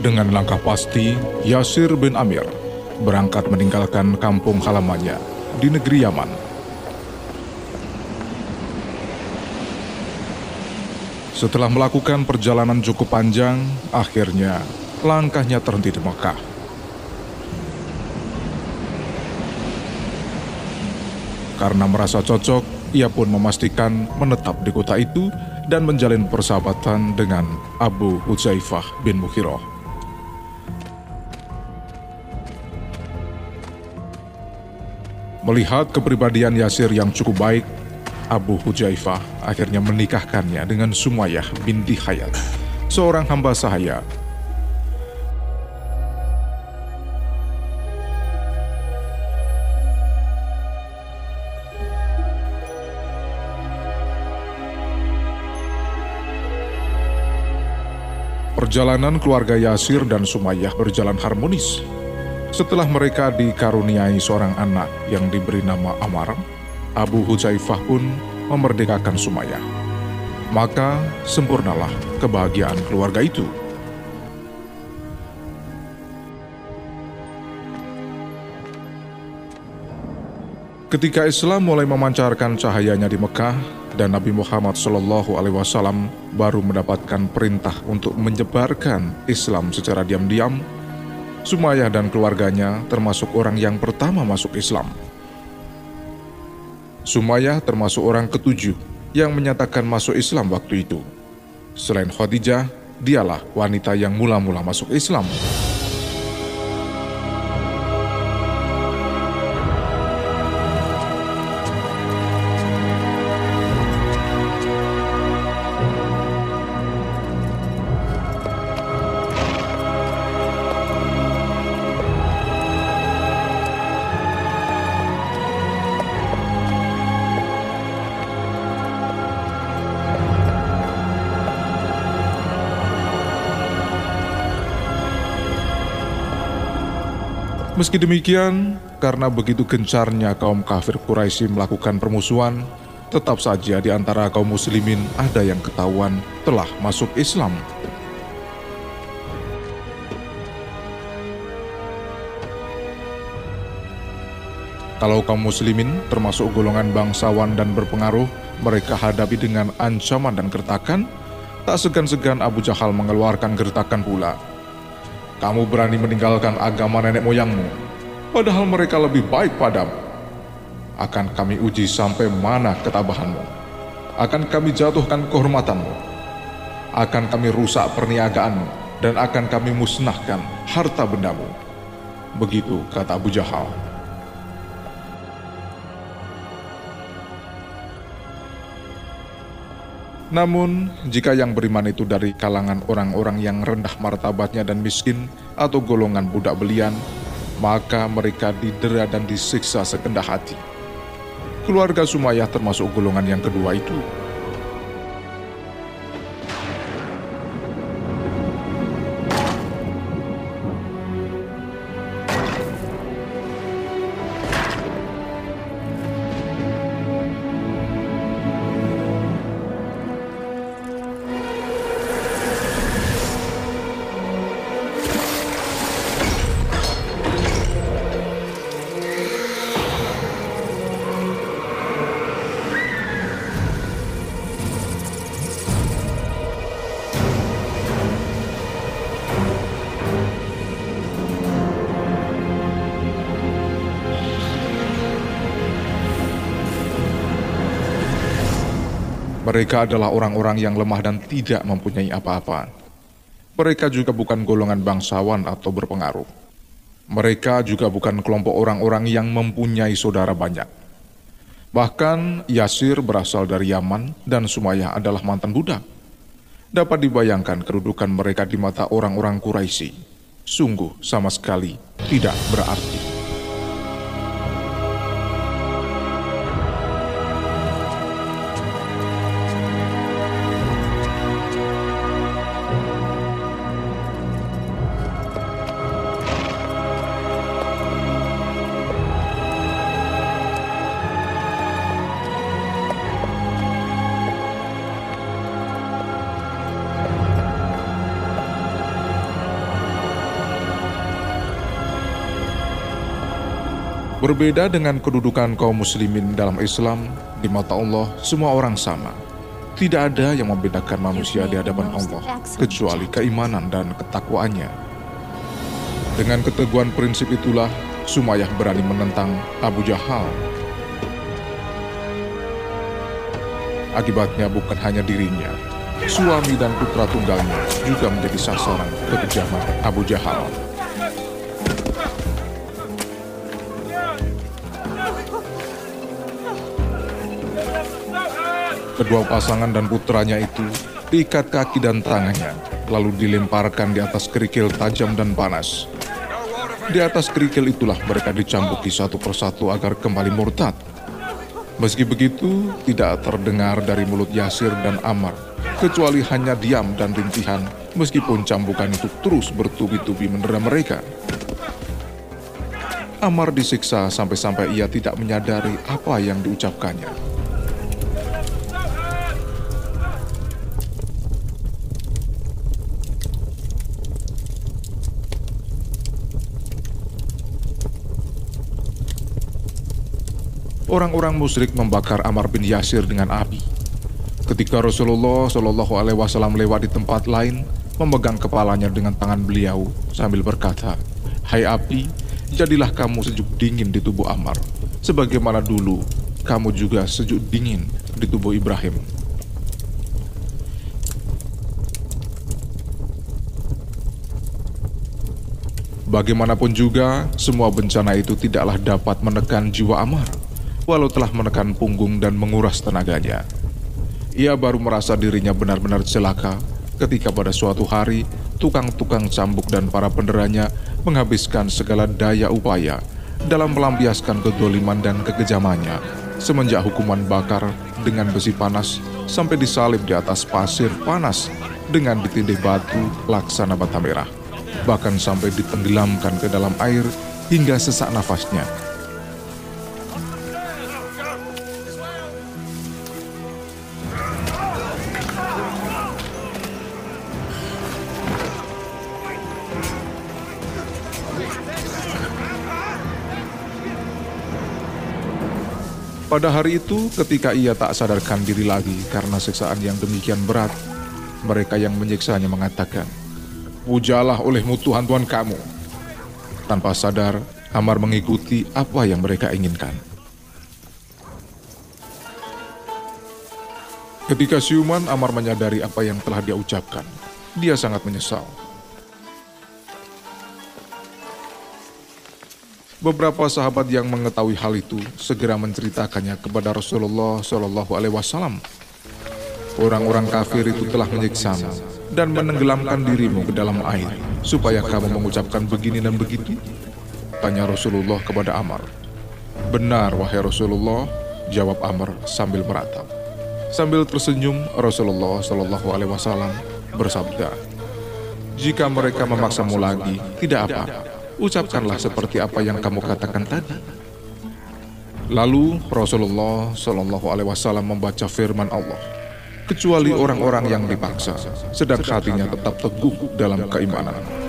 Dengan langkah pasti, Yasir bin Amir berangkat meninggalkan kampung halamannya di negeri Yaman. Setelah melakukan perjalanan cukup panjang, akhirnya langkahnya terhenti di Mekah. Karena merasa cocok, ia pun memastikan menetap di kota itu dan menjalin persahabatan dengan Abu Huzaifah bin Mukhiroh. Melihat kepribadian Yasir yang cukup baik, Abu Hujaifah akhirnya menikahkannya dengan Sumayyah binti Hayat, seorang hamba sahaya. Perjalanan keluarga Yasir dan Sumayyah berjalan harmonis setelah mereka dikaruniai seorang anak yang diberi nama Amar, Abu Huzaifah pun memerdekakan Sumayyah. Maka sempurnalah kebahagiaan keluarga itu. Ketika Islam mulai memancarkan cahayanya di Mekah dan Nabi Muhammad Shallallahu Alaihi Wasallam baru mendapatkan perintah untuk menyebarkan Islam secara diam-diam, Sumayyah dan keluarganya termasuk orang yang pertama masuk Islam. Sumayyah termasuk orang ketujuh yang menyatakan masuk Islam waktu itu. Selain Khadijah, dialah wanita yang mula-mula masuk Islam. Meski demikian, karena begitu gencarnya kaum kafir Quraisy melakukan permusuhan, tetap saja di antara kaum muslimin ada yang ketahuan telah masuk Islam. Kalau kaum muslimin termasuk golongan bangsawan dan berpengaruh, mereka hadapi dengan ancaman dan gertakan, tak segan-segan Abu Jahal mengeluarkan gertakan pula kamu berani meninggalkan agama nenek moyangmu, padahal mereka lebih baik padamu. Akan kami uji sampai mana ketabahanmu. Akan kami jatuhkan kehormatanmu. Akan kami rusak perniagaanmu dan akan kami musnahkan harta bendamu. Begitu kata Abu Jahal. Namun, jika yang beriman itu dari kalangan orang-orang yang rendah martabatnya dan miskin atau golongan budak belian, maka mereka didera dan disiksa sekendah hati. Keluarga Sumayyah termasuk golongan yang kedua itu. Mereka adalah orang-orang yang lemah dan tidak mempunyai apa-apa. Mereka juga bukan golongan bangsawan atau berpengaruh. Mereka juga bukan kelompok orang-orang yang mempunyai saudara banyak. Bahkan Yasir berasal dari Yaman dan Sumayyah adalah mantan budak. Dapat dibayangkan kedudukan mereka di mata orang-orang Quraisy. Sungguh sama sekali tidak berarti. Berbeda dengan kedudukan kaum muslimin dalam Islam, di mata Allah semua orang sama. Tidak ada yang membedakan manusia di hadapan Allah kecuali keimanan dan ketakwaannya. Dengan keteguhan prinsip itulah Sumayyah berani menentang Abu Jahal. Akibatnya bukan hanya dirinya, suami dan putra tunggalnya juga menjadi sasaran kekejaman Abu Jahal. Kedua pasangan dan putranya itu diikat kaki dan tangannya, lalu dilemparkan di atas kerikil tajam dan panas. Di atas kerikil itulah mereka dicambuki satu persatu agar kembali murtad. Meski begitu, tidak terdengar dari mulut Yasir dan Amar, kecuali hanya diam dan rintihan, meskipun cambukan itu terus bertubi-tubi mendera mereka. Amar disiksa sampai-sampai ia tidak menyadari apa yang diucapkannya. Orang-orang musyrik membakar Amar bin Yasir dengan api. Ketika Rasulullah Shallallahu Alaihi Wasallam lewat di tempat lain, memegang kepalanya dengan tangan beliau sambil berkata, Hai api, jadilah kamu sejuk dingin di tubuh Amar, sebagaimana dulu kamu juga sejuk dingin di tubuh Ibrahim. Bagaimanapun juga, semua bencana itu tidaklah dapat menekan jiwa Amar walau telah menekan punggung dan menguras tenaganya. Ia baru merasa dirinya benar-benar celaka ketika pada suatu hari tukang-tukang cambuk dan para penderanya menghabiskan segala daya upaya dalam melampiaskan kedoliman dan kekejamannya semenjak hukuman bakar dengan besi panas sampai disalib di atas pasir panas dengan ditindih batu laksana bata merah bahkan sampai ditenggelamkan ke dalam air hingga sesak nafasnya Pada hari itu, ketika ia tak sadarkan diri lagi karena siksaan yang demikian berat, mereka yang menyiksanya mengatakan, Pujalah olehmu Tuhan Tuhan kamu. Tanpa sadar, Amar mengikuti apa yang mereka inginkan. Ketika siuman, Amar menyadari apa yang telah dia ucapkan. Dia sangat menyesal. Beberapa sahabat yang mengetahui hal itu segera menceritakannya kepada Rasulullah Shallallahu Alaihi Wasallam. Orang-orang kafir itu telah menyiksamu dan menenggelamkan dirimu ke dalam air supaya kamu mengucapkan begini dan begitu. Tanya Rasulullah kepada Amr. Benar wahai Rasulullah, jawab Amr sambil meratap. Sambil tersenyum, Rasulullah Shallallahu Alaihi Wasallam bersabda, "Jika mereka memaksamu lagi, tidak apa ucapkanlah seperti apa yang kamu katakan tadi. Lalu Rasulullah Shallallahu Alaihi Wasallam membaca firman Allah, kecuali orang-orang yang dipaksa, sedang hatinya tetap teguh dalam keimanan.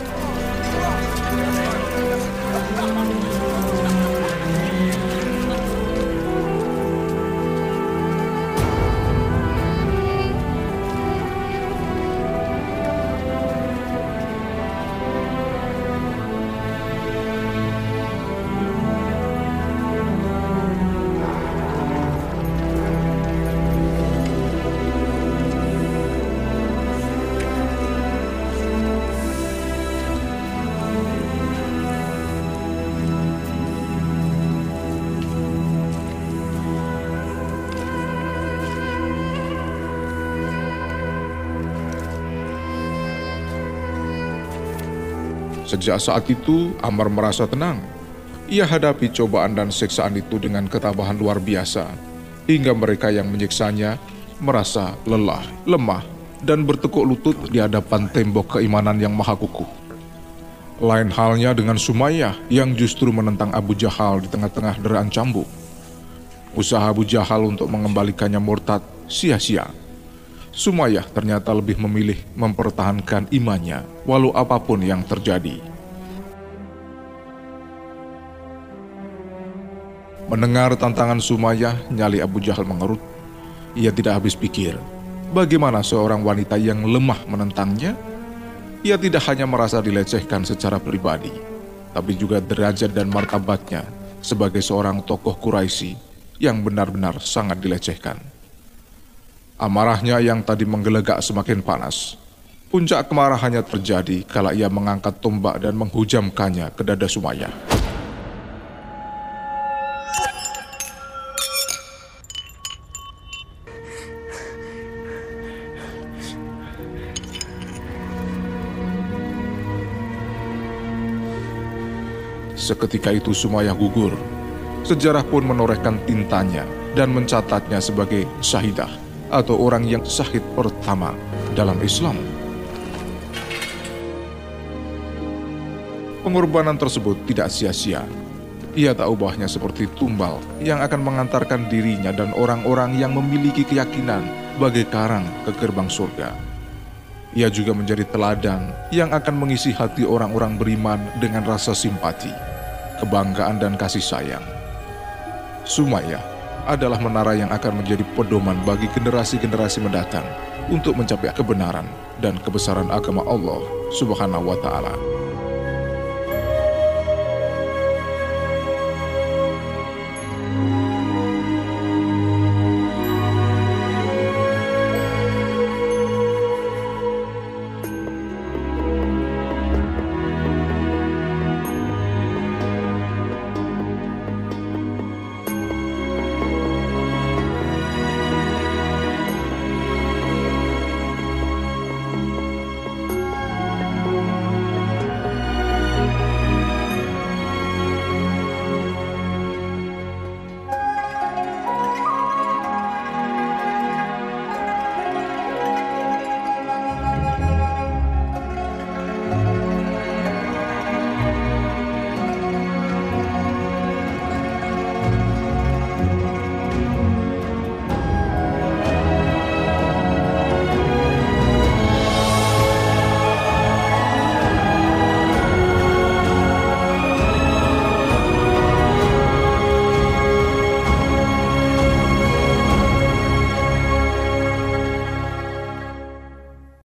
Sejak saat itu, Amar merasa tenang. Ia hadapi cobaan dan siksaan itu dengan ketabahan luar biasa, hingga mereka yang menyiksanya merasa lelah, lemah, dan bertekuk lutut di hadapan tembok keimanan yang maha kukuh. Lain halnya dengan Sumayyah yang justru menentang Abu Jahal di tengah-tengah deraan cambuk. Usaha Abu Jahal untuk mengembalikannya murtad sia-sia. Sumayyah ternyata lebih memilih mempertahankan imannya walau apa pun yang terjadi. Mendengar tantangan Sumayyah, nyali Abu Jahal mengerut. Ia tidak habis pikir, bagaimana seorang wanita yang lemah menentangnya? Ia tidak hanya merasa dilecehkan secara pribadi, tapi juga derajat dan martabatnya sebagai seorang tokoh Quraisy yang benar-benar sangat dilecehkan. Amarahnya yang tadi menggelegak semakin panas. Puncak kemarahannya terjadi kala ia mengangkat tombak dan menghujamkannya ke dada Sumayyah. Seketika itu Sumayyah gugur. Sejarah pun menorehkan tintanya dan mencatatnya sebagai syahidah atau orang yang syahid pertama dalam Islam. Pengorbanan tersebut tidak sia-sia. Ia tak ubahnya seperti tumbal yang akan mengantarkan dirinya dan orang-orang yang memiliki keyakinan bagai karang ke gerbang surga. Ia juga menjadi teladan yang akan mengisi hati orang-orang beriman dengan rasa simpati kebanggaan dan kasih sayang. Sumayyah adalah menara yang akan menjadi pedoman bagi generasi-generasi mendatang untuk mencapai kebenaran dan kebesaran agama Allah Subhanahu wa taala.